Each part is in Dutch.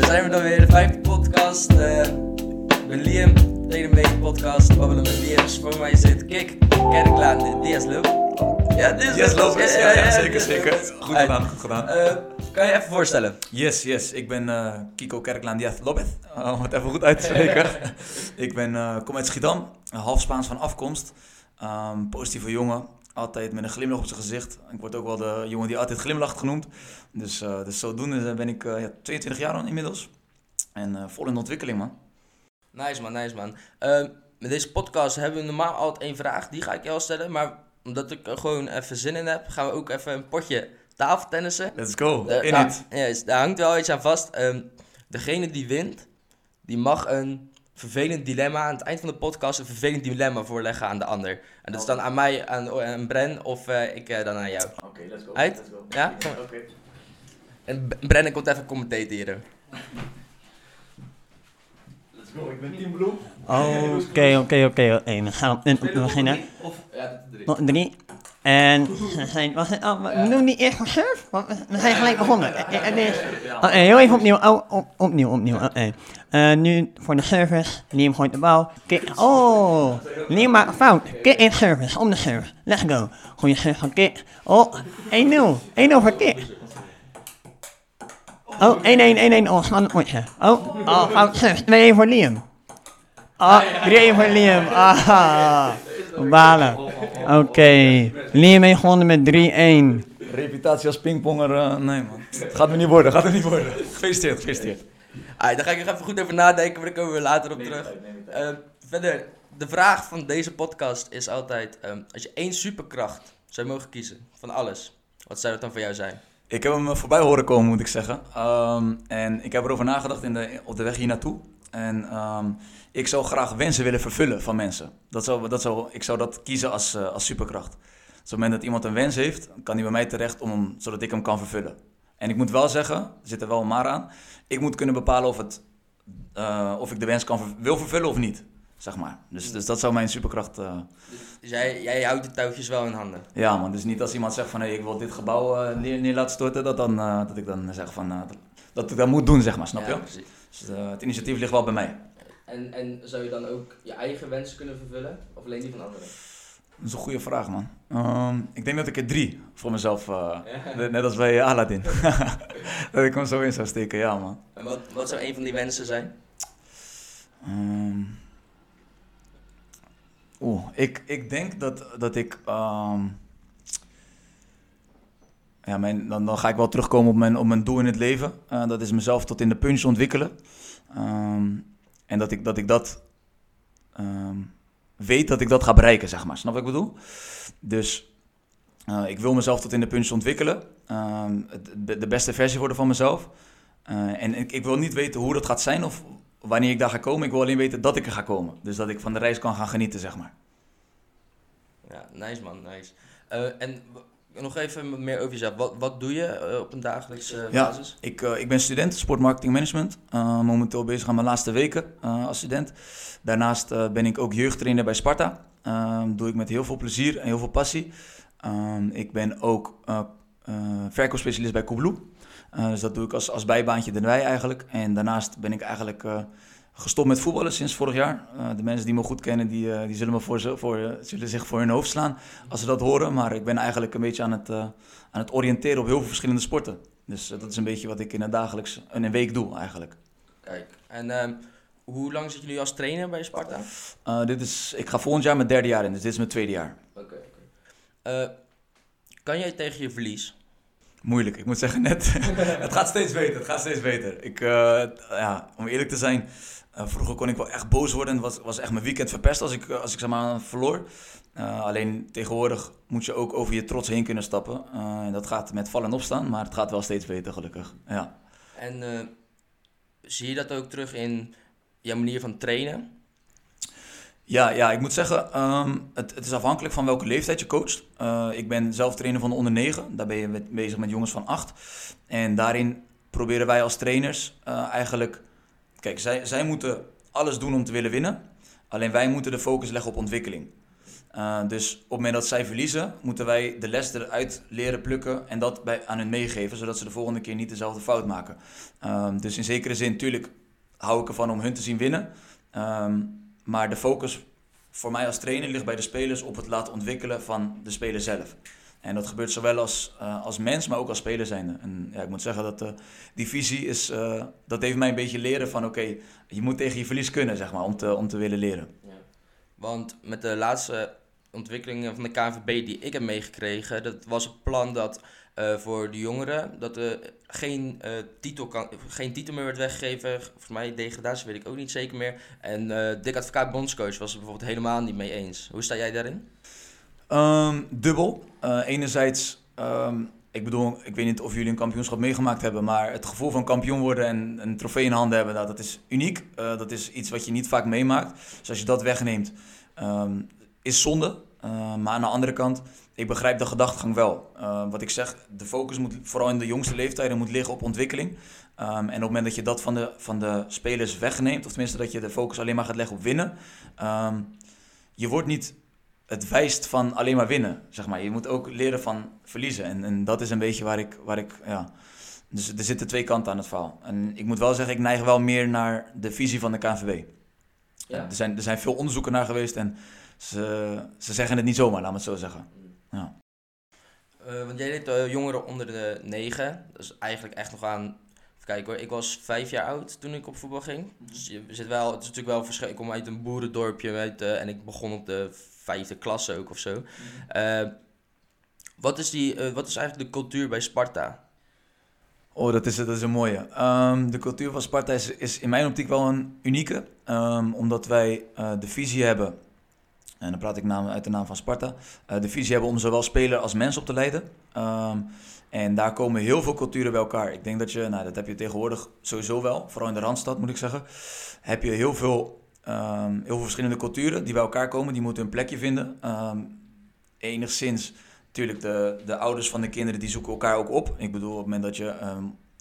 daar zijn we dan weer, de vijfde podcast. Eh, ik ben Liam, podcast, babbelen met Liam. Dus voor mij zit Kik, Kerklaan, Diaz Loop. Ja, Diaz Yes. Lopez. Ja, ja, zeker, zeker. Lopez. Goed gedaan, goed gedaan. eh, kan je even voorstellen? Yes, yes. Ik ben eh, Kiko Kerklaan Diaz Lopez. Uh, om het even goed uit te spreken. ik ben, kom uit Schiedam, half Spaans van afkomst. Ehm, positieve jongen, altijd met een glimlach op zijn gezicht. Ik word ook wel de jongen die altijd glimlacht genoemd. Dus, eh, dus zodoende ben ik eh, ja, 22 jaar inmiddels. En eh, vol in ontwikkeling, man. Nice man, nice man. Eh, met deze podcast hebben we normaal altijd één vraag, die ga ik jou stellen. Maar omdat ik er gewoon even zin in heb, gaan we ook even een potje tafeltennissen. Let's go. Daar- In it. Yes, daar hangt wel iets aan vast. Ehm, degene die wint, die mag een vervelend dilemma aan het eind van de podcast een vervelend dilemma voorleggen aan de ander. En dat is dan aan mij, aan, aan Bren of eh, ik eh, dan aan jou. Oké, let's go. Uit? Let's go. Ja? Oké. En B- Brennan komt even commenteren. Let's go. Ik ben Team Blue. Oké, oké, oké. oké. We gaan we beginnen. Of, ja, drie. En we zijn, wacht, oh, we doen niet eerst van surf? Want we- zijn gelijk begonnen. Eh, eh, nee. Oké, heel even opnieuw. Oh, op, opnieuw, opnieuw. Oké. Eh, nu voor de service. Liam gooit de bal. Kick. Oh, Liam maakt een fout. Kick in service. Om de service. Let's go. Goeie service van Kick. Oh, 1-0. 1-0 voor Kick. Oh, 1-1, 1-1. Oh, spannend potje. Oh, oh, fout service. 2-1 voor Liam. Ah, 3-1 voor Liam. Ah, balen. Oké, Liam heeft gewonnen met 3-1. Reputatie als pingponger, eh, nee man. Gaat me niet worden, gaat me niet worden. Gefeliciteerd, gefeliciteerd. Ah, daar ga ik nog even goed over nadenken, maar daar komen we later op terug. Eh, verder, de vraag van deze podcast is altijd: ehm, als je één superkracht zou mogen kiezen van alles, wat zou dat dan voor jou zijn? Ik heb hem eh, voorbij horen komen, moet ik zeggen. Ehm, en ik heb erover nagedacht in de, op de weg hier naartoe. En ehm, ik zou graag wensen willen vervullen van mensen. Dat zou, dat zou, ik zou dat kiezen als, eh, als superkracht. Dus op het moment dat iemand een wens heeft, kan hij bij mij terecht om zodat ik hem kan vervullen. En ik moet wel zeggen, er zit er wel een maar aan. Ik moet kunnen bepalen of, het, eh, of ik de wens kan wil vervullen of niet. Zeg maar. Dus, dus dat zou mijn superkracht eh, Dus jij, jij houdt de touwtjes wel in handen. Ja, man. Dus niet als iemand zegt van hey, ik wil dit gebouw eh, neer, neer laten storten, dat, dan, eh, dat ik dan zeg van dat, ik dat moet doen, zeg maar, snap Ja, je? precies. Dus het initiatief ligt wel bij mij. En, en zou je dan ook je eigen wensen kunnen vervullen? Of alleen die van anderen? Dat is een goede vraag, man. Ehm, ik denk dat ik er drie voor mezelf, net- net als bij Aladdin, dat ik hem zo in zou steken, ja, man. En wat, wat zou een van die wensen zijn? Ehm, Oeh, ik, ik denk dat, dat ik. ehm, ja, mijn, dan, dan ga ik wel terugkomen op mijn, op mijn doel in het leven. Eh, dat is mezelf tot in de punch ontwikkelen. Ehm, en dat ik dat, ik dat ehm, weet dat ik dat ga bereiken, zeg maar. Snap wat ik bedoel? Dus eh, ik wil mezelf tot in de punch ontwikkelen. De beste versie worden van mezelf. Eh, en ik, ik wil niet weten hoe dat gaat zijn of wanneer ik daar ga komen. Ik wil alleen weten dat ik er ga komen. Dus dat ik van de reis kan gaan genieten, zeg maar. Ja, nice man, nice. Eh, en nog even meer over jezelf. Wat, wat doe je eh, op een dagelijkse Ja. basis? Ik, ik ben student sportmarketing management. Momenteel bezig aan mijn laatste weken als student. Daarnaast ben ik ook jeugdtrainer bij Sparta. Ehm, doe ik met heel veel plezier en heel veel passie. Ehm, ik ben ook verkoopspecialist bij Coolblue. Eh, dus dat doe ik als, als bijbaantje erbij eigenlijk. En daarnaast ben ik eigenlijk eh, gestopt met voetballen sinds vorig jaar. Eh, de mensen die me goed kennen, die, die zullen, me voor, voor, zullen zich voor hun hoofd slaan als ze dat horen. Maar ik ben eigenlijk een beetje aan het, aan het oriënteren op heel veel verschillende sporten. Dus dat is een beetje wat ik in het dagelijks in een week doe eigenlijk. Kijk, en ehm, hoe lang zitten jullie als trainer bij Sparta? Dit is, ik ga volgend jaar mijn derde jaar in, dus dit is mijn tweede jaar. Oké, kan jij tegen je verlies? Moeilijk, ik moet zeggen net. het gaat steeds beter, het gaat steeds beter. Ik, eh, ja, om eerlijk te zijn, eh, vroeger kon ik wel echt boos worden. Het was, was echt mijn weekend verpest als ik, eh, als ik zeg maar verloor. Alleen tegenwoordig moet je ook over je trots heen kunnen stappen. En dat gaat met vallen en opstaan, maar het gaat wel steeds beter gelukkig. Ja. En zie je dat ook terug in jouw manier van trainen? Ja, ja, ik moet zeggen, ehm, het, het is afhankelijk van welke leeftijd je coacht. Eh, ik ben zelf trainer van de onder 9. Daar ben je bezig met jongens van 8. En daarin proberen wij als trainers eh, eigenlijk... Kijk, zij, zij moeten alles doen om te willen winnen. Alleen wij moeten de focus leggen op ontwikkeling. Uh, dus op het moment dat zij verliezen, moeten wij de les eruit leren plukken en dat bij, aan hun meegeven, zodat ze de volgende keer niet dezelfde fout maken. Uh, dus in zekere zin, natuurlijk hou ik ervan om hun te zien winnen. Um, maar de focus voor mij als trainer ligt bij de spelers op het laten ontwikkelen van de speler zelf. En dat gebeurt zowel als, uh, als mens, maar ook als speler zijnde. En ja, ik moet zeggen dat uh, die visie is, uh, dat heeft mij een beetje leren van oké, je moet tegen je verlies kunnen, zeg maar, om te, om te willen leren. Ja. Want met de laatste ontwikkelingen van de KNVB die ik heb meegekregen, dat was het plan dat voor de jongeren dat er geen, uh, titel kan, geen titel meer werd weggegeven. Volgens mij degradatie weet ik ook niet zeker meer. En uh, Dick Advocaat bondscoach was er bijvoorbeeld helemaal niet mee eens. Hoe sta jij daarin? Um, dubbel. enerzijds, um, ik bedoel, ik weet niet of jullie een kampioenschap meegemaakt hebben, maar het gevoel van kampioen worden en een trofee in handen hebben, dat, dat is uniek. dat is iets wat je niet vaak meemaakt. Dus als je dat wegneemt, um, is zonde. maar aan de andere kant, ik begrijp de gedachtegang wel. Uh, wat ik zeg, de focus moet vooral in de jongste leeftijden moet liggen op ontwikkeling. Um, en op het moment dat je dat van de, van de spelers wegneemt, of tenminste dat je de focus alleen maar gaat leggen op winnen, um, je wordt niet het wijst van alleen maar winnen. Zeg maar. Je moet ook leren van verliezen. En, en dat is een beetje waar ik, waar ik ja. Dus er zitten twee kanten aan het verhaal. En ik moet wel zeggen, ik neig wel meer naar de visie van de KNVB. Ja. Er, zijn, er zijn veel onderzoeken naar geweest en ze, ze zeggen het niet zomaar, laat me het zo zeggen. Ja. Uh, want jij deed uh, jongeren onder de negen. Dat is eigenlijk echt nog aan. Even kijken hoor. Ik was vijf jaar oud toen ik op voetbal ging. Mhm. Dus je zit wel, het is natuurlijk wel verschil. Ik kom uit een boerendorpje uit, uh, en ik begon op de vijfde klasse ook of zo. Mm. wat, is die, wat is eigenlijk de cultuur bij Sparta? Oh, dat is, dat is een mooie. Um, de cultuur van Sparta is, is in mijn optiek wel een unieke. Um, omdat wij de visie hebben en dan praat ik naam, uit de naam van Sparta. Uh, de visie hebben om zowel speler als mens op te leiden. Um, en daar komen heel veel culturen bij elkaar. Ik denk dat je, nou dat heb je tegenwoordig sowieso wel, vooral in de Randstad moet ik zeggen. Heb je heel veel, um, heel verschillende culturen die bij elkaar komen. Die moeten hun plekje vinden. Um, enigszins, natuurlijk de, de ouders van de kinderen die zoeken elkaar ook op. Ik bedoel op het moment dat je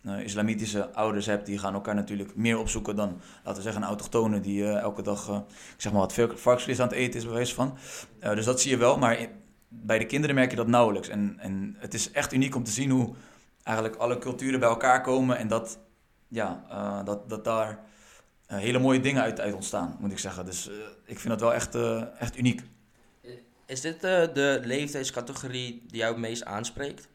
uh, islamitische ouders hebt, die gaan elkaar natuurlijk meer opzoeken dan, laten we zeggen, een autochtone die uh, elke dag, uh, ik zeg maar wat, varkensvlees aan het eten is, bij wijze van. dus dat zie je wel, maar bij de kinderen merk je dat nauwelijks. En, en het is echt uniek om te zien hoe eigenlijk alle culturen bij elkaar komen en dat, ja, dat, dat daar hele mooie dingen uit, uit ontstaan, moet ik zeggen. Dus ik vind dat wel echt, echt uniek. Is dit de leeftijdscategorie die jou het meest aanspreekt?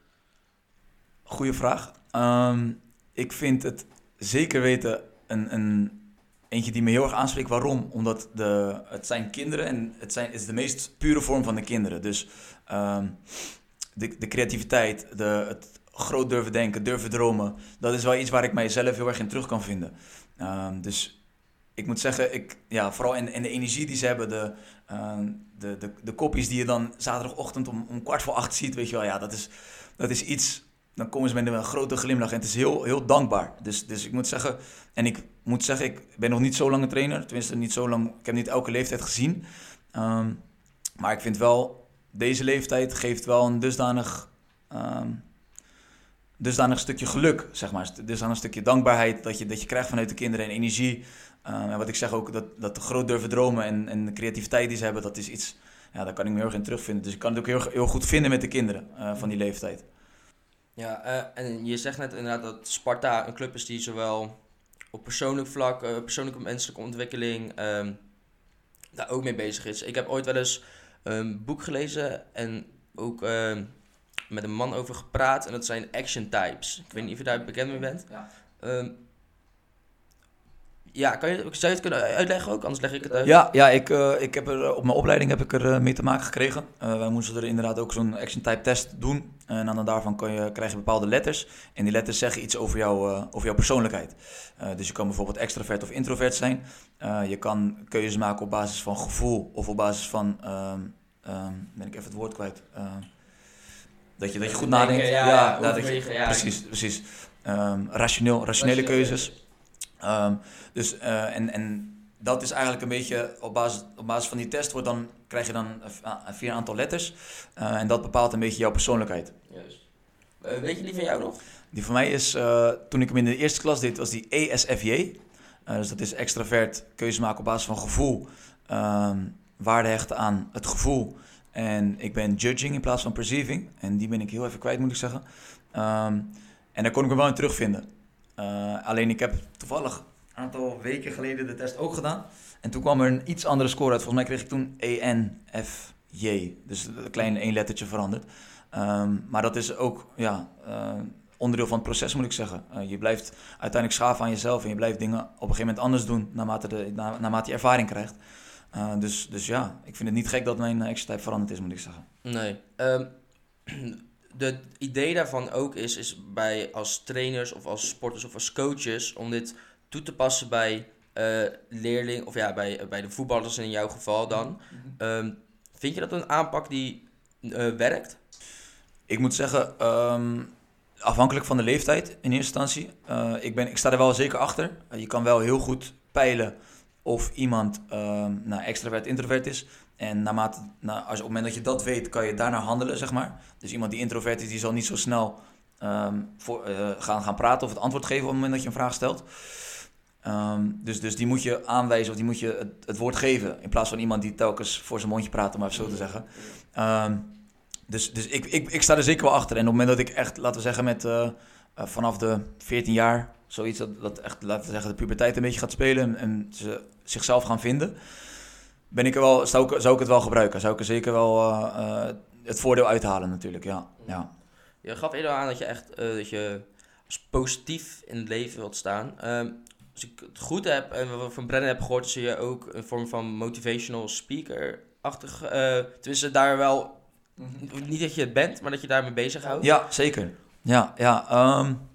Goeie vraag. Um, ik vind het zeker weten een, een eentje die me heel erg aanspreekt. Waarom? Omdat de, het zijn kinderen en het, zijn, is de meest pure vorm van de kinderen. Dus um, de, de creativiteit, de, het groot durven denken, durven dromen. Dat is wel iets waar ik mijzelf heel erg in terug kan vinden. Um, dus ik moet zeggen, ik, ja, vooral in, in de energie die ze hebben, de, uh, de, de, de kopjes die je dan zaterdagochtend om, om kwart voor acht ziet, weet je wel, ja, dat is, dat is iets dan komen ze met een grote glimlach. En het is heel, heel dankbaar. Dus, dus ik moet zeggen, en ik moet zeggen, ik ben nog niet zo lang een trainer. Tenminste, niet zo lang. Ik heb niet elke leeftijd gezien. Um, maar ik vind wel, deze leeftijd geeft wel een dusdanig, um, dusdanig stukje geluk, zeg maar. Dusdanig stukje dankbaarheid dat je, dat je krijgt vanuit de kinderen en energie. Um, en wat ik zeg ook, dat, dat groot durven dromen en, en creativiteit die ze hebben, dat is iets, ja, daar kan ik me heel erg in terugvinden. Dus ik kan het ook heel, heel goed vinden met de kinderen uh, van die leeftijd. Ja, uh, en je zegt net inderdaad dat Sparta een club is die zowel op persoonlijk vlak, uh, persoonlijke menselijke ontwikkeling, um, daar ook mee bezig is. Ik heb ooit wel eens een boek gelezen en ook uh, met een man over gepraat. En dat zijn action types. Ik weet niet of je daar bekend mee bent. Ja. Um, ja, kan je, zou je het kunnen uitleggen ook? Anders leg ik het uit. Ja, ja ik, uh, ik heb er, op mijn opleiding heb ik er uh, mee te maken gekregen. Uh, wij moesten er inderdaad ook zo'n action type test doen. En dan daarvan kan je, krijg je bepaalde letters. En die letters zeggen iets over, jou, over jouw persoonlijkheid. dus je kan bijvoorbeeld extravert of introvert zijn. je kan keuzes maken op basis van gevoel of op basis van... Um, um, ben ik even het woord kwijt. dat, je, dat je goed nadenkt. Ja, ja, ja, dat je, precies, precies. Um, rationeel, rationele keuzes. Um, dus, uh, en, en dat is eigenlijk een beetje op basis, op basis van die test, wordt dan, krijg je dan vier aantal letters. Uh, en dat bepaalt een beetje jouw persoonlijkheid. Juist. Uh, weet je die van jou nog? Die van mij is, toen ik hem in de eerste klas deed, was die ESFJ. dus dat is extravert, keuze maken op basis van gevoel. Um, waarde hechten aan het gevoel. En ik ben judging in plaats van perceiving. En die ben ik heel even kwijt, moet ik zeggen. Ehm, en daar kon ik me wel in terugvinden. Uh, alleen ik heb toevallig een aantal weken geleden de test ook gedaan. En toen kwam er een iets andere score uit. Volgens mij kreeg ik toen ENFJ. Dus een klein één lettertje veranderd. Um, maar dat is ook ja, uh, onderdeel van het proces, moet ik zeggen. Uh, je blijft uiteindelijk schaven aan jezelf en je blijft dingen op een gegeven moment anders doen naarmate, de, na, naarmate je ervaring krijgt. Dus, dus ja, ik vind het niet gek dat mijn type veranderd is, moet ik zeggen. Nee. Um, de idee daarvan ook is, is bij als trainers of als sporters of als coaches om dit toe te passen bij uh, leerling of ja, bij, bij de voetballers in jouw geval dan. Um, vind je dat een aanpak die uh, werkt? Ik moet zeggen, um, afhankelijk van de leeftijd in eerste instantie. Uh, ik, ben, ik sta er wel zeker achter. je kan wel heel goed peilen of iemand nou, extravert, introvert is. En naarmate, nou, als, op het moment dat je dat weet, kan je daarnaar handelen, zeg maar. Dus iemand die introvert is, die zal niet zo snel um, voor, uh, gaan, gaan praten of het antwoord geven op het moment dat je een vraag stelt. Um, dus, dus die moet je aanwijzen of die moet je het, het, woord geven. In plaats van iemand die telkens voor zijn mondje praat, om maar zo te zeggen. Um, dus dus ik, ik, ik sta er zeker wel achter. En op het moment dat ik echt, laten we zeggen, met uh, uh, vanaf de 14 jaar, zoiets dat, dat echt, laten we zeggen, de puberteit een beetje gaat spelen en, en ze zichzelf gaan vinden ben ik er wel, zou, ik, zou ik het wel gebruiken. Zou ik er zeker wel uh, het voordeel uithalen natuurlijk, ja. ja. Je gaf eerder aan dat je echt uh, dat je als positief in het leven wilt staan. Uh, als ik het goed heb en wat van Brennan heb gehoord, zie je ook een vorm van motivational speaker-achtig. tenminste, daar wel, mm-hmm. niet dat je het bent, maar dat je daarmee bezig houdt. Ja, zeker. Ja, ja. Um,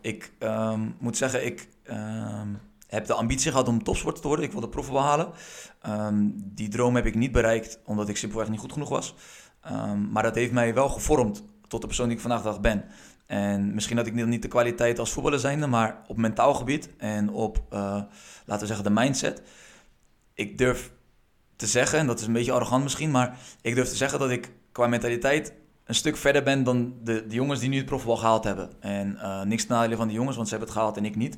ik um, moet zeggen, ik um, heb de ambitie gehad om topsporter te worden. Ik wilde prof behalen. Um, die droom heb ik niet bereikt, omdat ik simpelweg niet goed genoeg was. Um, maar dat heeft mij wel gevormd tot de persoon die ik vandaag dag ben. En misschien had ik niet de kwaliteit als voetballer zijnde, maar op mentaal gebied en op, uh, laten we zeggen, de mindset. Ik durf te zeggen, en dat is een beetje arrogant misschien, maar ik durf te zeggen dat ik qua mentaliteit een stuk verder ben dan de, de jongens die nu het profvoetbal gehaald hebben. En uh, niks nadelen van die jongens, want ze hebben het gehaald en ik niet.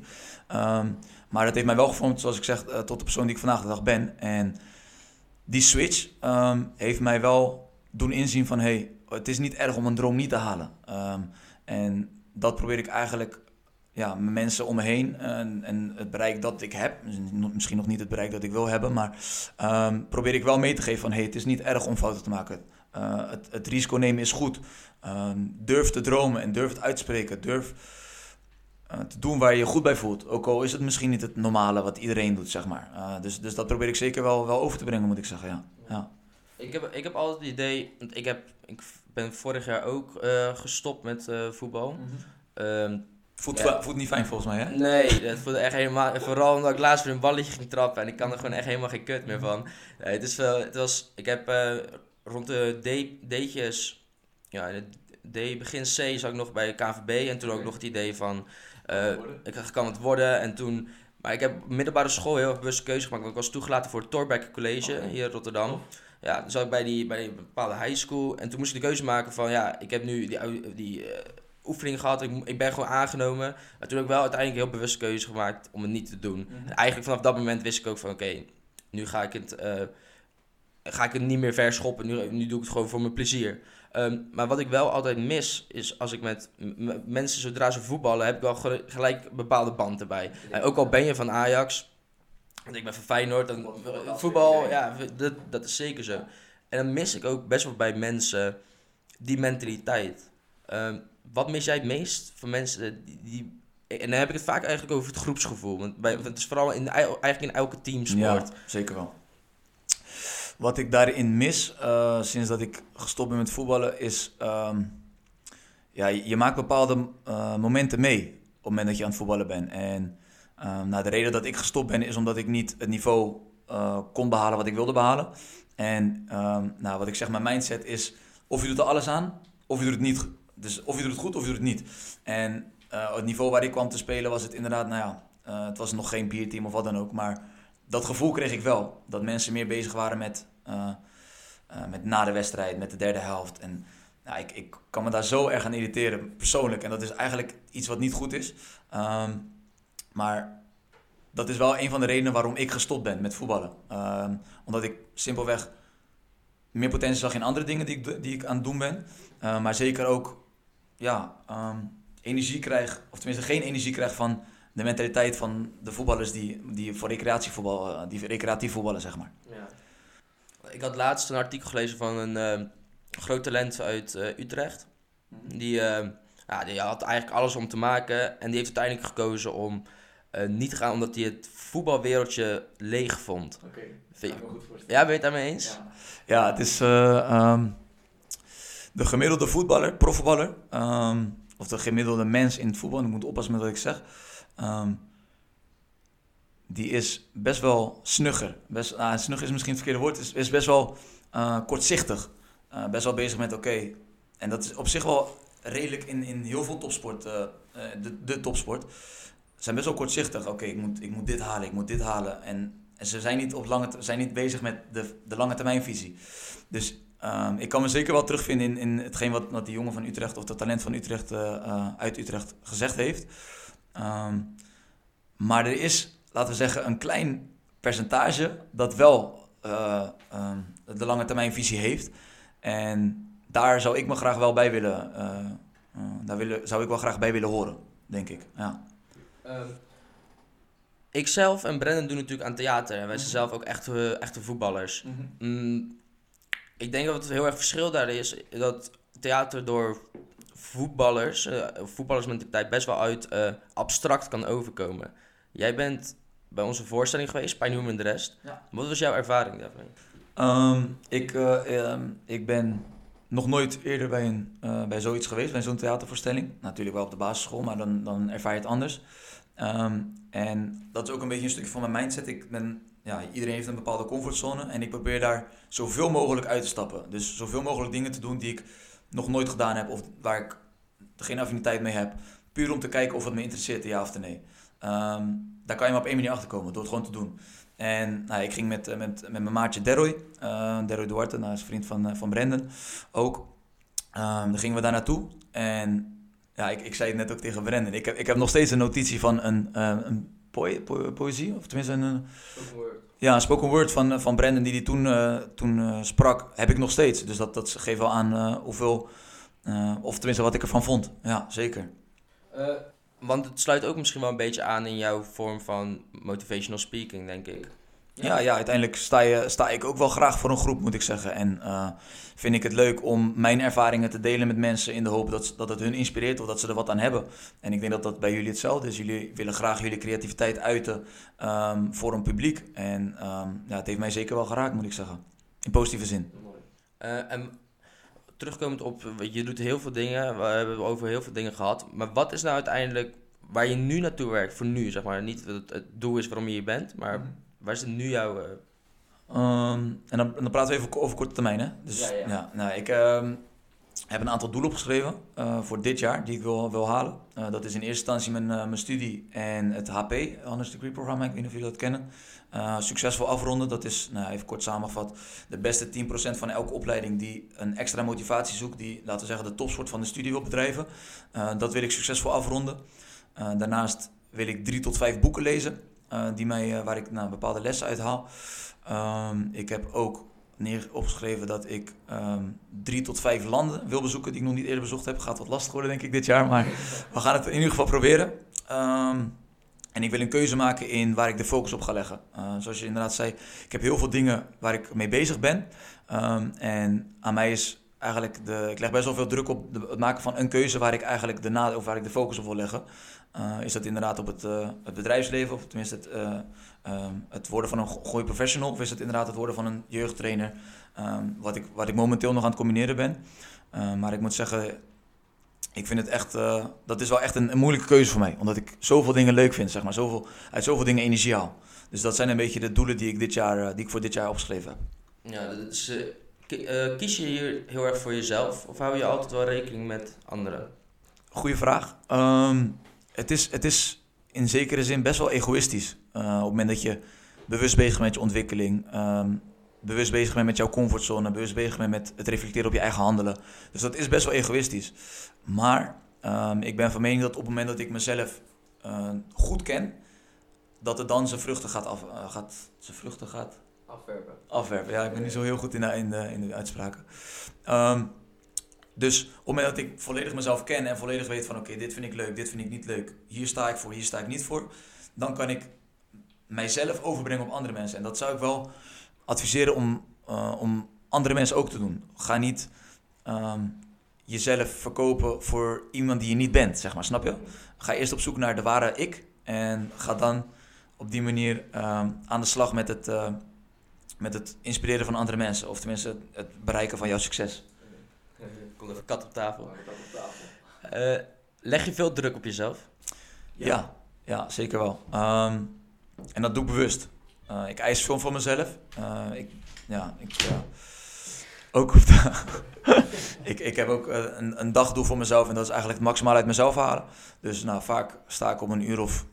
Um, maar dat heeft mij wel gevormd, zoals ik zeg, uh, tot de persoon die ik vandaag de dag ben. En die switch um, heeft mij wel doen inzien van... hey, het is niet erg om een droom niet te halen. Um, en dat probeer ik eigenlijk ja, mensen om me heen en, en, het bereik dat ik heb, misschien nog niet het bereik dat ik wil hebben, maar um, probeer ik wel mee te geven van hey, het is niet erg om fouten te maken. Uh, het, risico nemen is goed. Durf te dromen en durf het uitspreken. Durf uh, te doen waar je je goed bij voelt. Ook al is het misschien niet het normale wat iedereen doet, zeg maar. Uh, dus, dus dat probeer ik zeker wel, wel over te brengen, moet ik zeggen, ja. ja. Ik, heb, ik heb altijd het idee, want ik, heb, ik ben vorig jaar ook gestopt met voetbal. Mm -hmm. um, Voelt, ja. voelt niet fijn volgens mij, hè? Nee, dat voelde echt helemaal... Vooral omdat ik laatst weer een balletje ging trappen en ik kan er gewoon echt helemaal geen kut meer van. Nee, het, is wel, het was... Ik heb uh, rond de D, D'tjes... Ja, de D, begin C zat ik nog bij de KVB en toen ook nog het idee van... Uh, ik kan het worden en toen... Maar ik heb middelbare school heel erg bewust keuze gemaakt. Want ik was toegelaten voor het Torbeck College okay. hier in Rotterdam. Oh. Ja, toen zat ik bij die, bij een bepaalde high school. En toen moest ik de keuze maken van... Ja, ik heb nu die... die uh, oefening gehad. Ik, ik ben gewoon aangenomen. Maar toen heb ik wel uiteindelijk heel bewust keuze gemaakt om het niet te doen. Mm-hmm. En eigenlijk vanaf dat moment wist ik ook van oké, okay, nu ga ik het. Uh, ga ik het niet meer verschoppen. Nu, nu doe ik het gewoon voor mijn plezier. Um, maar wat ik wel altijd mis, is als ik met mensen, zodra ze voetballen, heb ik wel gelijk bepaalde band erbij. En ook al ben je van Ajax, want ik ben van Feyenoord, dan voetbal, ja, dat, dat is zeker zo. En dan mis ik ook best wel bij mensen die mentaliteit. Um, wat mis jij het meest van mensen die, die, En dan heb ik het vaak eigenlijk over het groepsgevoel. Want bij, het is vooral in, eigenlijk in elke teamsport. Ja, zeker wel. Wat ik daarin mis, uh, sinds dat ik gestopt ben met voetballen, is... Um, ja, je maakt bepaalde uh, momenten mee op het moment dat je aan het voetballen bent. En um, nou, de reden dat ik gestopt ben, is omdat ik niet het niveau uh, kon behalen wat ik wilde behalen. En um, nou, wat ik zeg, mijn mindset is... Of je doet er alles aan, of je doet het niet dus of je doet het goed of je doet het niet. En het niveau waar ik kwam te spelen was het inderdaad, nou ja, het was nog geen bierteam of wat dan ook. Maar dat gevoel kreeg ik wel. Dat mensen meer bezig waren met, met na de wedstrijd, met de derde helft. En ik, ik kan me daar zo erg aan irriteren, persoonlijk. En dat is eigenlijk iets wat niet goed is. Um, maar dat is wel een van de redenen waarom ik gestopt ben met voetballen. Ehm, omdat ik simpelweg meer potentie zag in andere dingen die ik, die ik aan het doen ben. Uh, maar zeker ook ja, ehm, energie krijg, of tenminste geen energie krijg van de mentaliteit van de voetballers die, die voor die recreatief voetballen, zeg maar. Ja. Ik had laatst een artikel gelezen van een uh, groot talent uit Utrecht. Mhm. Die, ja, die had eigenlijk alles om te maken en die heeft uiteindelijk gekozen om niet te gaan omdat hij het voetbalwereldje leeg vond. Oké, okay. Ja, ben je het daarmee eens? Ja, ja het is... Um, de gemiddelde voetballer, profvoetballer, um, of de gemiddelde mens in het voetbal, ik moet oppassen met wat ik zeg, um, die is best wel snugger. Best, uh, snugger is misschien het verkeerde woord, is, is best wel uh, kortzichtig. Uh, best wel bezig met oké. En dat is op zich wel redelijk in, in heel veel topsport, uh, de, de topsport. Ze zijn best wel kortzichtig. Oké, ik, moet, ik moet dit halen, ik moet dit halen. En, en ze zijn niet, op lange, zijn niet bezig met de, de lange termijnvisie. Dus Um, ik kan me zeker wel terugvinden in, in hetgeen wat, wat die jongen van Utrecht of dat talent van Utrecht uit Utrecht gezegd heeft. Um, maar er is, laten we zeggen, een klein percentage dat wel uh, um, de lange termijn visie heeft. En daar zou ik me graag wel bij willen, daar willen, zou ik wel graag bij willen horen, denk ik. Ja. Ikzelf en Brennan doen natuurlijk aan theater. En wij zijn mhm. zelf ook echte, echte voetballers. Mhm. mm ik denk dat het heel erg verschil daar is. Dat theater door voetballers, uh, voetballersmentaliteit, best wel uit abstract kan overkomen. Jij bent bij onze voorstelling geweest, bij Noem en de rest. Ja. Wat was jouw ervaring daarvan? Um, ik, uh, ik ben nog nooit eerder bij, een, bij zoiets geweest, bij zo'n theatervoorstelling. Natuurlijk wel op de basisschool, maar dan, dan ervaar je het anders. Um, en dat is ook een beetje een stukje van mijn mindset. Ik ben ja, iedereen heeft een bepaalde comfortzone en ik probeer daar zoveel mogelijk uit te stappen. Dus zoveel mogelijk dingen te doen die ik nog nooit gedaan heb of waar ik geen affiniteit mee heb. Puur om te kijken of het me interesseert, ja of nee. Um, daar kan je maar op één manier achter komen, door het gewoon te doen. En nou, ik ging met, met, met mijn maatje Deroy, uh, Deroy Duarte, nou, is vriend van, uh, van Brendan ook. Um, dan gingen we daar naartoe en ja, ik, ik zei het net ook tegen Brendan. Ik heb, ik heb nog steeds een notitie van een, een poëzie, of tenminste een... Ja, een spoken word van, van Brandon die hij toen, uh, toen uh, sprak, heb ik nog steeds. Dus dat, dat geeft wel aan uh, hoeveel, of tenminste wat ik ervan vond. Ja, zeker. Want het sluit ook misschien wel een beetje aan in jouw vorm van motivational speaking, denk ik. Ja, ja, uiteindelijk sta, je, sta ik ook wel graag voor een groep, moet ik zeggen. En uh, vind ik het leuk om mijn ervaringen te delen met mensen in de hoop dat, dat het hun inspireert of dat ze er wat aan hebben. En ik denk dat dat bij jullie hetzelfde is. Jullie willen graag jullie creativiteit uiten um, voor een publiek. En um, ja, het heeft mij zeker wel geraakt, moet ik zeggen. In positieve zin. Uh, en terugkomend op, je doet heel veel dingen, we hebben over heel veel dingen gehad. Maar wat is nou uiteindelijk waar je nu naartoe werkt, voor nu, zeg maar? Niet dat het doel is waarom je hier bent, maar... Mhm. Waar is het nu jouw... Uh... Um, en dan, dan praten we even over korte termijn, hè? Dus, ja, ja. ja nou, ik um, heb een aantal doelen opgeschreven uh, voor dit jaar die ik wil, wil halen. Uh, dat is in eerste instantie mijn, mijn studie en het HP, Honors Degree Programma. Ik weet niet of jullie dat kennen. succesvol afronden, dat is, nou, even kort samengevat, de beste 10% van elke opleiding die een extra motivatie zoekt, die, laten we zeggen, de topsport van de studie wil bedrijven. dat wil ik succesvol afronden. daarnaast wil ik drie tot vijf boeken lezen. Die mij, waar ik nou, bepaalde lessen uit haal. Um, ik heb ook neer opgeschreven dat ik um, drie tot vijf landen wil bezoeken die ik nog niet eerder bezocht heb. Gaat wat lastig worden, denk ik, dit jaar. Maar we gaan het in ieder geval proberen. Um, en ik wil een keuze maken in waar ik de focus op ga leggen. Uh, zoals je inderdaad zei, ik heb heel veel dingen waar ik mee bezig ben. en aan mij is eigenlijk de, ik leg best wel veel druk op de, het maken van een keuze waar ik eigenlijk de nadeel, of waar ik de focus op wil leggen. Uh, is dat inderdaad op het, uh, het bedrijfsleven, of tenminste het, uh, het worden van een goede professional, of is het inderdaad het worden van een jeugdtrainer, um, wat, ik, wat ik momenteel nog aan het combineren ben. maar ik moet zeggen, ik vind het echt, dat is wel echt een, een, moeilijke keuze voor mij, omdat ik zoveel dingen leuk vind, zeg maar, zoveel, uit zoveel dingen energie haal. Dus dat zijn een beetje de doelen die ik, dit jaar, die ik voor dit jaar opgeschreven heb. Ja, dat is, kies je hier heel erg voor jezelf, of hou je altijd wel rekening met anderen? Goeie vraag. Um, het, is, het is in zekere zin best wel egoïstisch. Uh, op het moment dat je bewust bezig bent met je ontwikkeling, um, bewust bezig bent met jouw comfortzone, bewust bezig bent met het reflecteren op je eigen handelen. Dus dat is best wel egoïstisch. Maar um, ik ben van mening dat op het moment dat ik mezelf uh, goed ken, dat het dan zijn vruchten gaat, af, eh, gaat, zijn vruchten gaat Afwerpen. afwerpen. Ja, ik ben niet zo heel goed in de, in de, in de uitspraken. Ehm, dus op het moment dat ik volledig mezelf ken en volledig weet van oké, dit vind ik leuk, dit vind ik niet leuk, hier sta ik voor, hier sta ik niet voor, dan kan ik mijzelf overbrengen op andere mensen. En dat zou ik wel adviseren om, eh, om andere mensen ook te doen. Ga niet ehm, jezelf verkopen voor iemand die je niet bent, zeg maar, snap je? Ga eerst op zoek naar de ware ik en ga dan op die manier ehm, aan de slag met het, eh, met het inspireren van andere mensen. Of tenminste het bereiken van jouw succes. Komt even kat op tafel. Eh, leg je veel druk op jezelf? Ja, ja, zeker wel. Ehm, en dat doe ik bewust. Eh, ik eis veel van mezelf. Eh, ik, ja, ik, ook op de- ik, ik heb ook een, een dagdoel voor mezelf en dat is eigenlijk het maximaal uit mezelf halen. Dus nou, vaak sta ik om een uur of,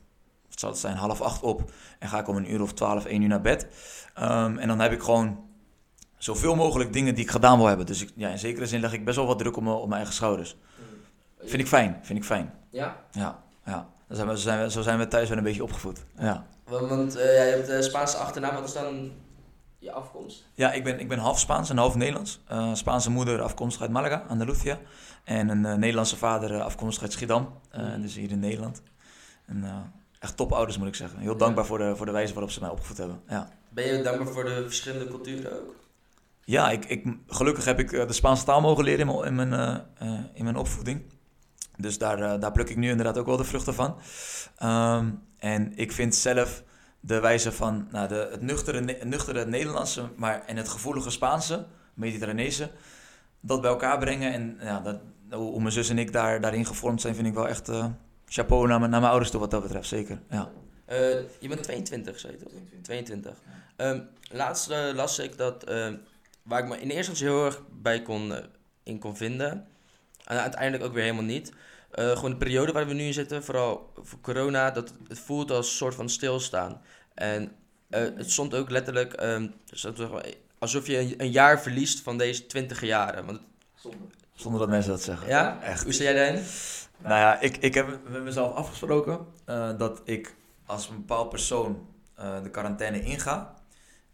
zal het zijn, half acht op en ga ik om een uur of twaalf, één uur naar bed. Ehm, en dan heb ik gewoon zoveel mogelijk dingen die ik gedaan wil hebben. Dus ik, ja, in zekere zin leg ik best wel wat druk op, mijn- op mijn eigen schouders. Vind ik fijn, vind ik fijn. Ja. Ja, ja. Zo zijn, we, zo, zijn we, zo zijn we thuis wel een beetje opgevoed. Ja, Want, want eh, jij hebt de Spaanse achternaam, wat is dan je afkomst? ja ik, ben, ik ben half Spaans en half Nederlands. Eh, Spaanse moeder afkomstig uit Malaga, Andalusia. En een eh, Nederlandse vader eh, afkomstig uit Schiedam, eh, Mhm. dus hier in Nederland. En, eh, echt topouders moet ik zeggen. Heel dankbaar voor de, voor de wijze waarop ze mij opgevoed hebben. Ja, Ben je dankbaar voor de verschillende culturen ook? Ja ik, ik, gelukkig heb ik eh, de Spaanse taal mogen leren in mijn, in mijn, eh, eh, in mijn opvoeding. Dus daar, daar pluk ik nu inderdaad ook wel de vruchten van. Ehm, en ik vind zelf de wijze van nou, de, het nuchtere, nuchtere Nederlandse maar, en het gevoelige Spaanse, Mediterranese, dat bij elkaar brengen. En ja, dat, hoe mijn zus en ik daar, daarin gevormd zijn, vind ik wel echt eh, chapeau naar mijn, naar mijn ouders toe wat dat betreft, zeker. Ja. Eh, je bent 22, zei je toch? 22. Ehm, laatst eh, las ik dat, ehm, waar ik me in eerste instantie heel erg bij kon, eh, in kon vinden, en uiteindelijk ook weer helemaal niet. Eh, gewoon de periode waar we nu in zitten, vooral voor corona, dat het voelt als een soort van stilstaan. En eh, het stond ook letterlijk ehm, alsof je een, een jaar verliest van deze 20 jaren. Want, Zonder dat mensen dat zeggen. ja? Echt. Hoe sta jij daarin? Nou ja, ik, ik heb met mezelf afgesproken dat ik als een bepaald persoon de quarantaine inga.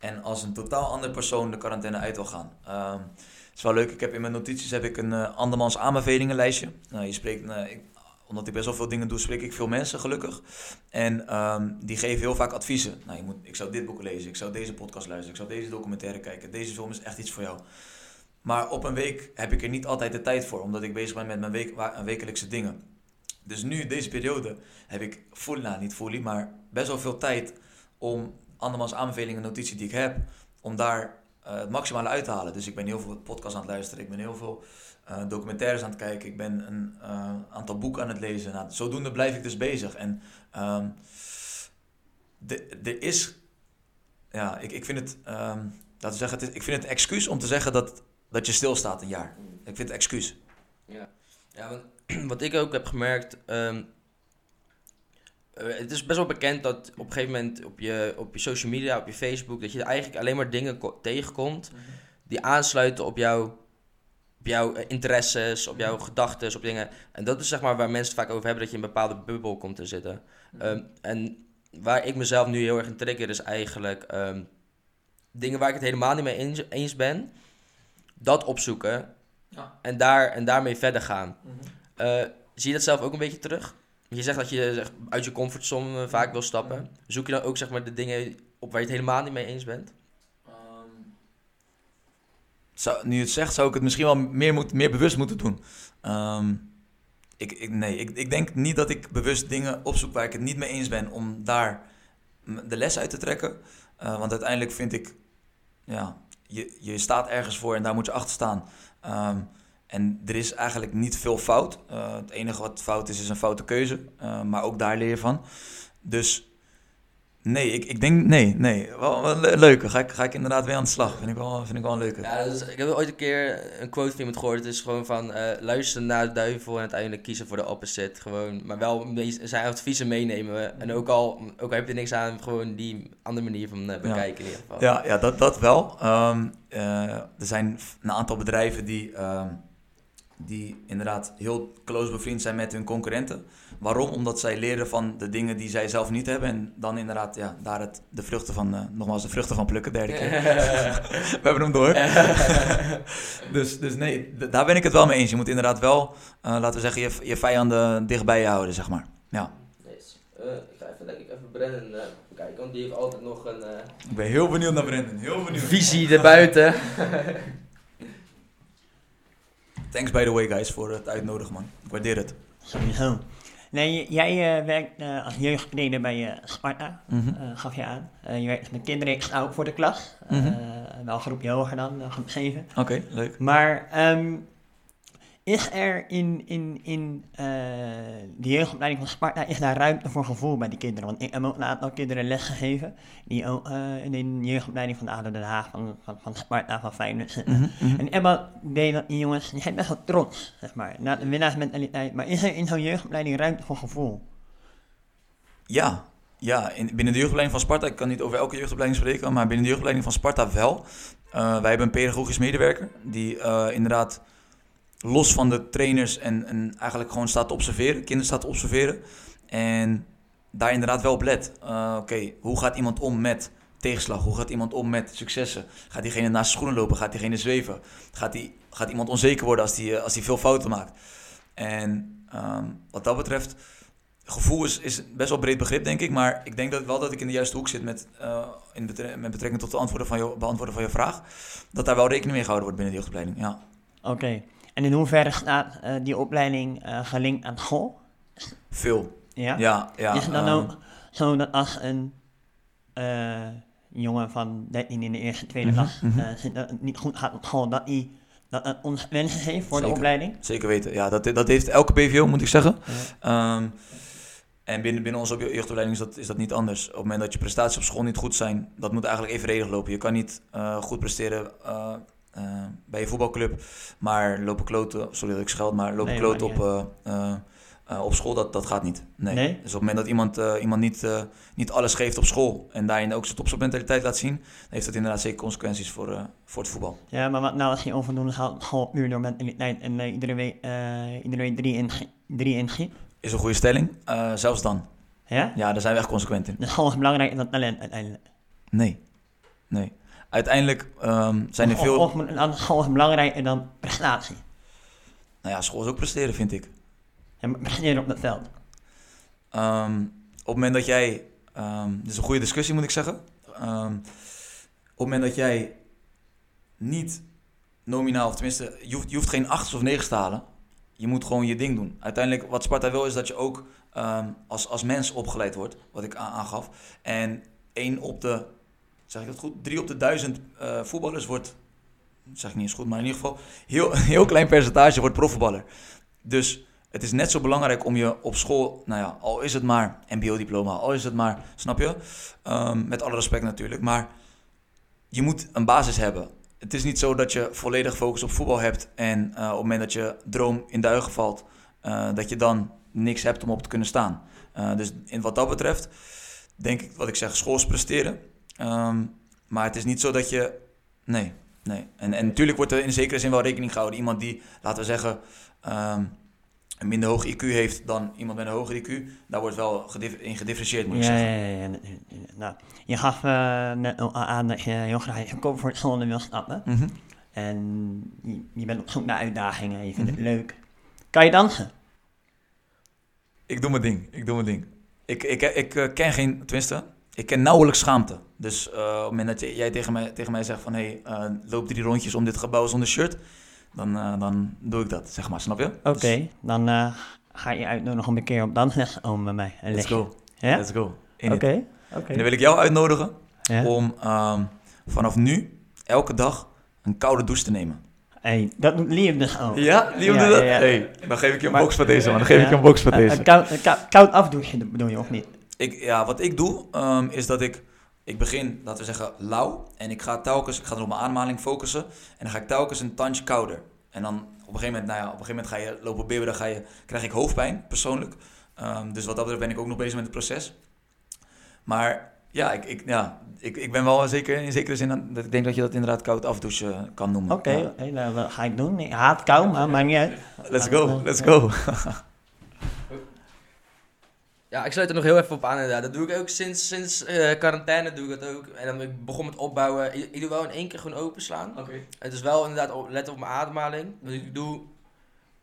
En als een totaal ander persoon de quarantaine uit wil gaan. Ehm, het is wel leuk, ik heb in mijn notities heb ik een eh, andermans aanbevelingenlijstje. Nou, je spreekt, eh, omdat ik best wel veel dingen doe, spreek ik veel mensen gelukkig. En ehm, die geven heel vaak adviezen. Nou, je moet, ik zou dit boek lezen, ik zou deze podcast luisteren, ik zou deze documentaire kijken. Deze film is echt iets voor jou. Maar op een week heb ik er niet altijd de tijd voor, omdat ik bezig ben met mijn week, wa- wekelijkse dingen. Dus nu, deze periode, heb ik nou niet fully, maar best wel veel tijd om andermans aanbevelingen en notities die ik heb, om daar eh, het maximale uit te halen. Dus ik ben heel veel podcasts aan het luisteren, ik ben heel veel eh, documentaires aan het kijken, ik ben een eh, aantal boeken aan het lezen. Nou, zodoende blijf ik dus bezig. En ehm, er is, ja, ik, ik vind het, ehm, laten zeggen, het ik vind het een excuus om te zeggen dat, dat je stilstaat een jaar. Ik vind het excuus. Ja, ja want, wat ik ook heb gemerkt. ehm, eh, het is best wel bekend dat op een gegeven moment op je, op je social media, op je Facebook, dat je eigenlijk alleen maar dingen ko- tegenkomt die aansluiten op jouw, op jouw eh, interesses, op jouw gedachten, op dingen. En dat is zeg maar waar mensen het vaak over hebben, dat je in een bepaalde bubbel komt te zitten. Ehm, en waar ik mezelf nu heel erg in trigger is eigenlijk ehm, dingen waar ik het helemaal niet mee eens, eens ben, dat opzoeken Ja. en, daar, en daarmee verder gaan. Eh, zie je dat zelf ook een beetje terug? Je zegt dat je uit je comfortzone eh, vaak wil stappen. Zoek je dan ook zeg maar, de dingen op waar je het helemaal niet mee eens bent? Zou, nu je het zegt, zou ik het misschien wel meer, moet, meer bewust moeten doen. Ehm, ik, ik, nee, ik, ik denk niet dat ik bewust dingen opzoek waar ik het niet mee eens ben om daar de les uit te trekken. Eh, want uiteindelijk vind ik, ja, je, je staat ergens voor en daar moet je achter staan. Ehm, en er is eigenlijk niet veel fout. Eh, het enige wat fout is, is een foute keuze. Eh, maar ook daar leer je van. Dus nee, ik, ik denk nee, nee. Wel, wel le- leuke. Ga ik, ga ik inderdaad weer aan de slag. Vind ik wel, vind ik wel een leuke. Ja, is- ik heb ooit een keer een quote van iemand gehoord. Het is gewoon van eh luisteren naar de duivel en uiteindelijk kiezen voor de opposite. Gewoon, maar wel zijn adviezen meenemen. En ook al, ook al heb je niks aan, gewoon die andere manier van bekijken in ieder geval. Ja, ja dat, dat wel. Ehm, eh, er zijn een aantal bedrijven die, ehm, die inderdaad heel close bevriend zijn met hun concurrenten. waarom? Omdat zij leren van de dingen die zij zelf niet hebben. En dan inderdaad, ja, daar het, de vruchten van, eh, nogmaals, de vruchten van plukken, derde keer. We hebben hem door. dus, dus nee, d- daar ben ik het wel mee eens. Je moet inderdaad wel, eh, laten we zeggen, je, je vijanden dicht bij je houden, zeg maar. Ja. Eh, ik ga even, denk ik, even Brennan kijken, want die heeft altijd nog een eh, Ik ben heel benieuwd naar Brendan, heel benieuwd. visie erbuiten. Thanks by the way, guys, voor het uitnodigen, man. Ik waardeer het. Sowieso. Nee, jij eh, werkt eh, als jeugdtrainer bij eh, Sparta, Mhm. gaf je aan. Je werkt met kinderen ook voor de klas. Mhm. Wel een groepje hoger dan, groep 7. Oké, leuk. Maar ehm, is er in, in, in eh, de jeugdopleiding van Sparta is daar ruimte voor gevoel bij die kinderen? Want ik heb ook een aantal kinderen lesgegeven die ook eh, in de jeugdopleiding van de ADO Den Haag, van, van, van Sparta, van Feyenoord zitten. Mhm, mhm. En Emma deed dat die jongens, die zijn best wel trots, zeg maar, naar de winnaarsmentaliteit. Maar is er in zo'n jeugdopleiding ruimte voor gevoel? Ja, ja in, binnen de jeugdopleiding van Sparta, ik kan niet over elke jeugdopleiding spreken, maar binnen de jeugdopleiding van Sparta wel. Eh, wij hebben een pedagogisch medewerker die eh, inderdaad los van de trainers en, en eigenlijk gewoon staat te observeren, kinderen staat te observeren. En daar inderdaad wel op let. Eh, Oké, hoe gaat iemand om met tegenslag? Hoe gaat iemand om met successen? Gaat diegene naast zijn schoenen lopen? Gaat diegene zweven? Gaat, gaat iemand onzeker worden als die, eh, als veel fouten maakt? En ehm, wat dat betreft, gevoel is, is best wel breed begrip, denk ik. Maar ik denk dat wel dat ik in de juiste hoek zit met, eh, in met betrekking tot de antwoorden van je, beantwoorden van je vraag. Dat daar wel rekening mee gehouden wordt binnen de jeugdopleiding. Ja. Oké. En in hoeverre staat eh, die opleiding eh, gelinkt aan school? Veel. Ja? Ja, ja. is het dan ehm, ook zo dat als een eh, jongen van 13 in de eerste, tweede Mhm, klas mhm. dat het niet goed gaat op school, dat hij dat het ons wensen heeft voor Zeker. de opleiding? Zeker weten. Ja, dat, dat heeft elke BVO, moet ik zeggen. Ja. Ehm, en binnen, binnen onze jeugdopleiding is dat, is dat niet anders. Op het moment dat je prestaties op school niet goed zijn, dat moet eigenlijk evenredig lopen. Je kan niet goed presteren eh, bij je voetbalclub, maar lopen kloten, sorry dat ik scheld, maar lopen Nee, kloten op, eh, eh, op school, dat, dat gaat niet. Nee. Nee? Dus op het moment dat iemand, iemand niet, niet alles geeft op school en daarin ook zijn topsportmentaliteit laat zien, dan heeft dat inderdaad zeker consequenties voor, voor het voetbal. Ja, maar wat nou als je onvoldoende haalt school puur door mentaliteit en eh, iedere, week, iedere week drie in, drie in? Is een goede stelling, zelfs dan. Ja? Ja, daar zijn we echt consequent in. School is belangrijker dan talent uiteindelijk. Nee. Nee. Uiteindelijk ehm, zijn er Of- veel... Of, dan school is belangrijker dan prestatie. Nou ja, school is ook presteren, vind ik. En presteren op het veld. Ehm, op het moment dat jij... ehm dit is een goede discussie, moet ik zeggen. Op het moment dat jij niet nominaal, of tenminste, je hoeft, je hoeft geen acht of negen te halen. Je moet gewoon je ding doen. Uiteindelijk, wat Sparta wil, is dat je ook als, als mens opgeleid wordt. Wat ik aangaf. En één op de... Zeg ik dat goed? Drie op de duizend eh, voetballers wordt... Zeg ik niet eens goed, maar in ieder geval... Heel, heel klein percentage wordt profvoetballer. Dus het is net zo belangrijk om je op school, nou ja, al is het maar MBO-diploma, al is het maar, snap je? Ehm, met alle respect natuurlijk, maar je moet een basis hebben. Het is niet zo dat je volledig focus op voetbal hebt en eh, op het moment dat je droom in duigen valt, eh, dat je dan niks hebt om op te kunnen staan. Dus in wat dat betreft, denk ik, wat ik zeg, school is presteren. Ehm, maar het is niet zo dat je, nee, nee. En, en natuurlijk wordt er in zekere zin wel rekening gehouden. Iemand die, laten we zeggen, ehm, een minder hoog IQ heeft dan iemand met een hoger IQ, daar wordt wel in gedifferentieerd, moet ik Ja, zeggen. ja, ja. Nou, je gaf net al aan dat je heel graag je comfortzone wil stappen. Mhm. En je, je bent op zoek naar uitdagingen en je vindt Mhm. het leuk. Kan je dansen? Ik doe mijn ding, ik doe mijn ding. Ik, ik, ik, eh, ken geen, tenminste, ik ken nauwelijks schaamte. Dus eh, op het moment dat jij tegen mij, tegen mij zegt van, hé, hey, eh, loop drie rondjes om dit gebouw zonder shirt, dan, eh, dan doe ik dat, zeg maar, snap je? Oké, Dus, dan ga je uitnodigen om een keer op te komen bij mij. Let's go, let's go. Oké, oké. En dan wil ik jou uitnodigen om ehm, vanaf nu elke dag een koude douche te nemen. Hey, dat doet Liam dus ook. Ja, Liam Ja, doet dat? ja, ja. Hey, dan geef ik je een Maar- box van deze, man. Dan geef ik je een box van deze. Een koud, koud afdouchen bedoel je, of niet? Ik, ja, wat ik doe, ehm, is dat ik... Ik begin, laten we zeggen, lauw. En ik ga telkens... Ik ga dan op mijn ademhaling focussen. En dan ga ik telkens een tandje kouder. En dan op een gegeven moment, nou ja, op een gegeven moment ga je lopen bibben. Dan ga je, krijg ik hoofdpijn, persoonlijk. Ehm, dus wat dat betreft ben ik ook nog bezig met het proces. Maar ja, ik, ik, ja, ik, ik ben wel zeker in zekere zin... aan- Dat ik denk dat je dat inderdaad koud afdouchen kan noemen. Oké, Ja. oké, nou, dat ga ik doen. Ik haat kou, maar maakt niet uit. Let's go, let's go. Ja, ik sluit er nog heel even op aan inderdaad. Dat doe ik ook sinds, sinds eh, quarantaine doe ik dat ook. En dan ik begon met opbouwen. Ik, ik doe wel in één keer gewoon openslaan. Oké. Het is wel inderdaad op, let op mijn ademhaling. Dus ik doe,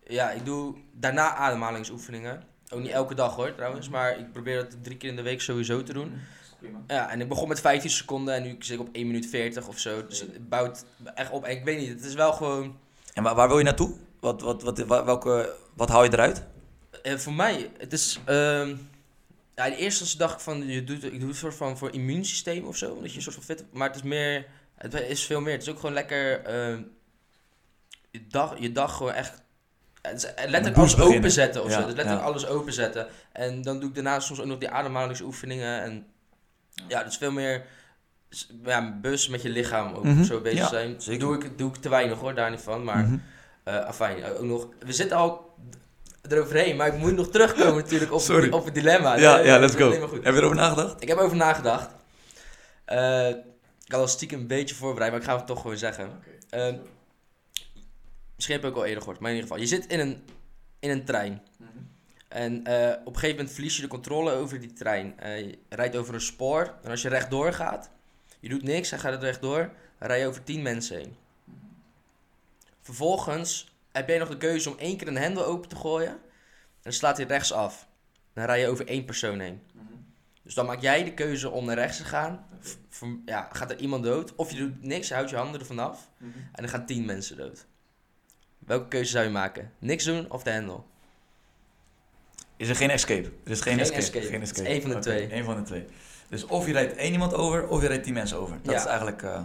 ja, ik doe daarna ademhalingsoefeningen. Ook niet elke dag hoor trouwens, maar ik probeer dat drie keer in de week sowieso te doen. Prima. Ja, en ik begon met 15 seconden en nu zit ik op 1 minuut 40 of zo. Dus het bouwt echt op. En ik weet niet, het is wel gewoon... En waar, waar wil je naartoe? Wat, wat, wat, wa- welke, wat haal je eruit? Eh, voor mij, het is... ehm ja, in eerste instantie dacht ik van, je doet, ik doe het soort van voor immuunsysteem of zo. Dat je een soort van fit... Maar het is meer... Het is veel meer. Het is ook gewoon lekker... ehm, je, dag, je dag gewoon echt... Het is letterlijk alles beginnen. openzetten of Ja, zo. Is letterlijk ja. alles openzetten. En dan doe ik daarna soms ook nog die ademhalingsoefeningen. En ja, is veel meer... Ja, bewust met je lichaam ook Mhm, zo bezig ja, zijn. zeker. Doe ik, doe ik te weinig hoor, daar niet van. Maar eh afijn, ook nog. We zitten al eroverheen, maar ik moet nog terugkomen natuurlijk op, Sorry. op het dilemma. Ja, Nee, ja, let's go. Heb je erover nagedacht? Ik heb over nagedacht. Eh, ik had al stiekem een beetje voorbereid, maar ik ga het toch gewoon zeggen. Eh, misschien heb je ook al eerder gehoord, maar in ieder geval. Je zit in een, in een trein. En eh, op een gegeven moment verlies je de controle over die trein. Eh, je rijdt over een spoor. En als je rechtdoor gaat, je doet niks, hij gaat het rechtdoor, dan rij je over 10 mensen heen. Vervolgens heb jij nog de keuze om één keer een hendel open te gooien. En dan slaat hij rechts af. Dan rij je over één persoon heen. Dus dan maak jij de keuze om naar rechts te gaan. Ja, gaat er iemand dood? Of je doet niks, houdt je handen ervan af. En dan gaan 10 mensen dood. Welke keuze zou je maken? Niks doen of de hendel? Is er geen escape? Er is geen, Geen escape. escape. Geen Het is escape. één van de twee. één van de twee. Dus of je rijdt één iemand over, of je rijdt tien mensen over. Dat Ja. is eigenlijk... eh,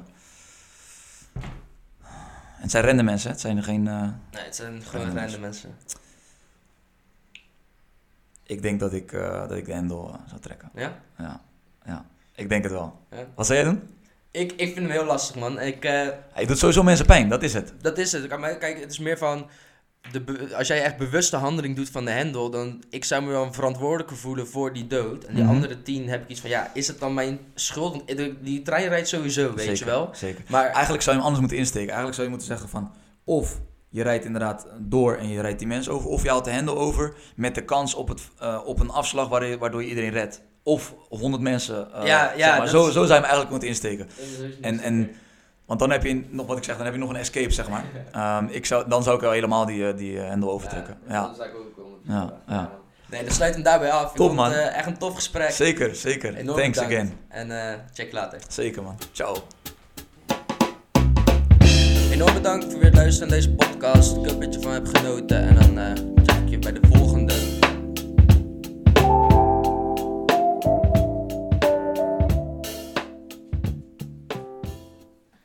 Het zijn rende mensen, het zijn er geen... eh, Nee, het zijn gewoon random mensen. Ik denk dat ik, eh, dat ik de hendel eh, zou trekken. Ja? Ja, ja. Ik denk het wel. Ja. Wat zou jij doen? Ik, ik vind hem heel lastig, man. Ik, Hij doet sowieso mensen pijn, dat is het. dat is het. Kijk, het is meer van... De als jij echt bewuste handeling doet van de hendel, dan ik zou me wel verantwoordelijker voelen voor die dood. En die Mhm. andere tien heb ik iets van, ja, is het dan mijn schuld? Want die trein rijdt sowieso, weet je wel. Zeker. Maar Eigenlijk zou je hem anders moeten insteken. Eigenlijk zou je moeten zeggen van... Of je rijdt inderdaad door en je rijdt die mensen over. Of je haalt de hendel over met de kans op, het, eh, op een afslag waardoor je, waardoor je iedereen redt. Of 100 mensen. eh, Ja, ja, zeg maar. zo, is- zo zou je hem eigenlijk moeten insteken. En, en, want dan heb je, nog wat ik zeg, dan heb je nog een escape, zeg maar. Ehm, ik zou, dan zou ik wel helemaal die, eh, die eh, hendel overtrekken. Ja, dat zou ik ook Ja, ja. Nee, dan sluit hem daarbij af. Top, man. eh, echt een tof gesprek. zeker, zeker. Enorm Thanks bedankt. again. En eh, check later. Zeker, man. Ciao. Enorm bedankt voor weer luisteren naar deze podcast. Ik hoop dat je ervan hebt genoten. En dan eh check ik je bij de volgende.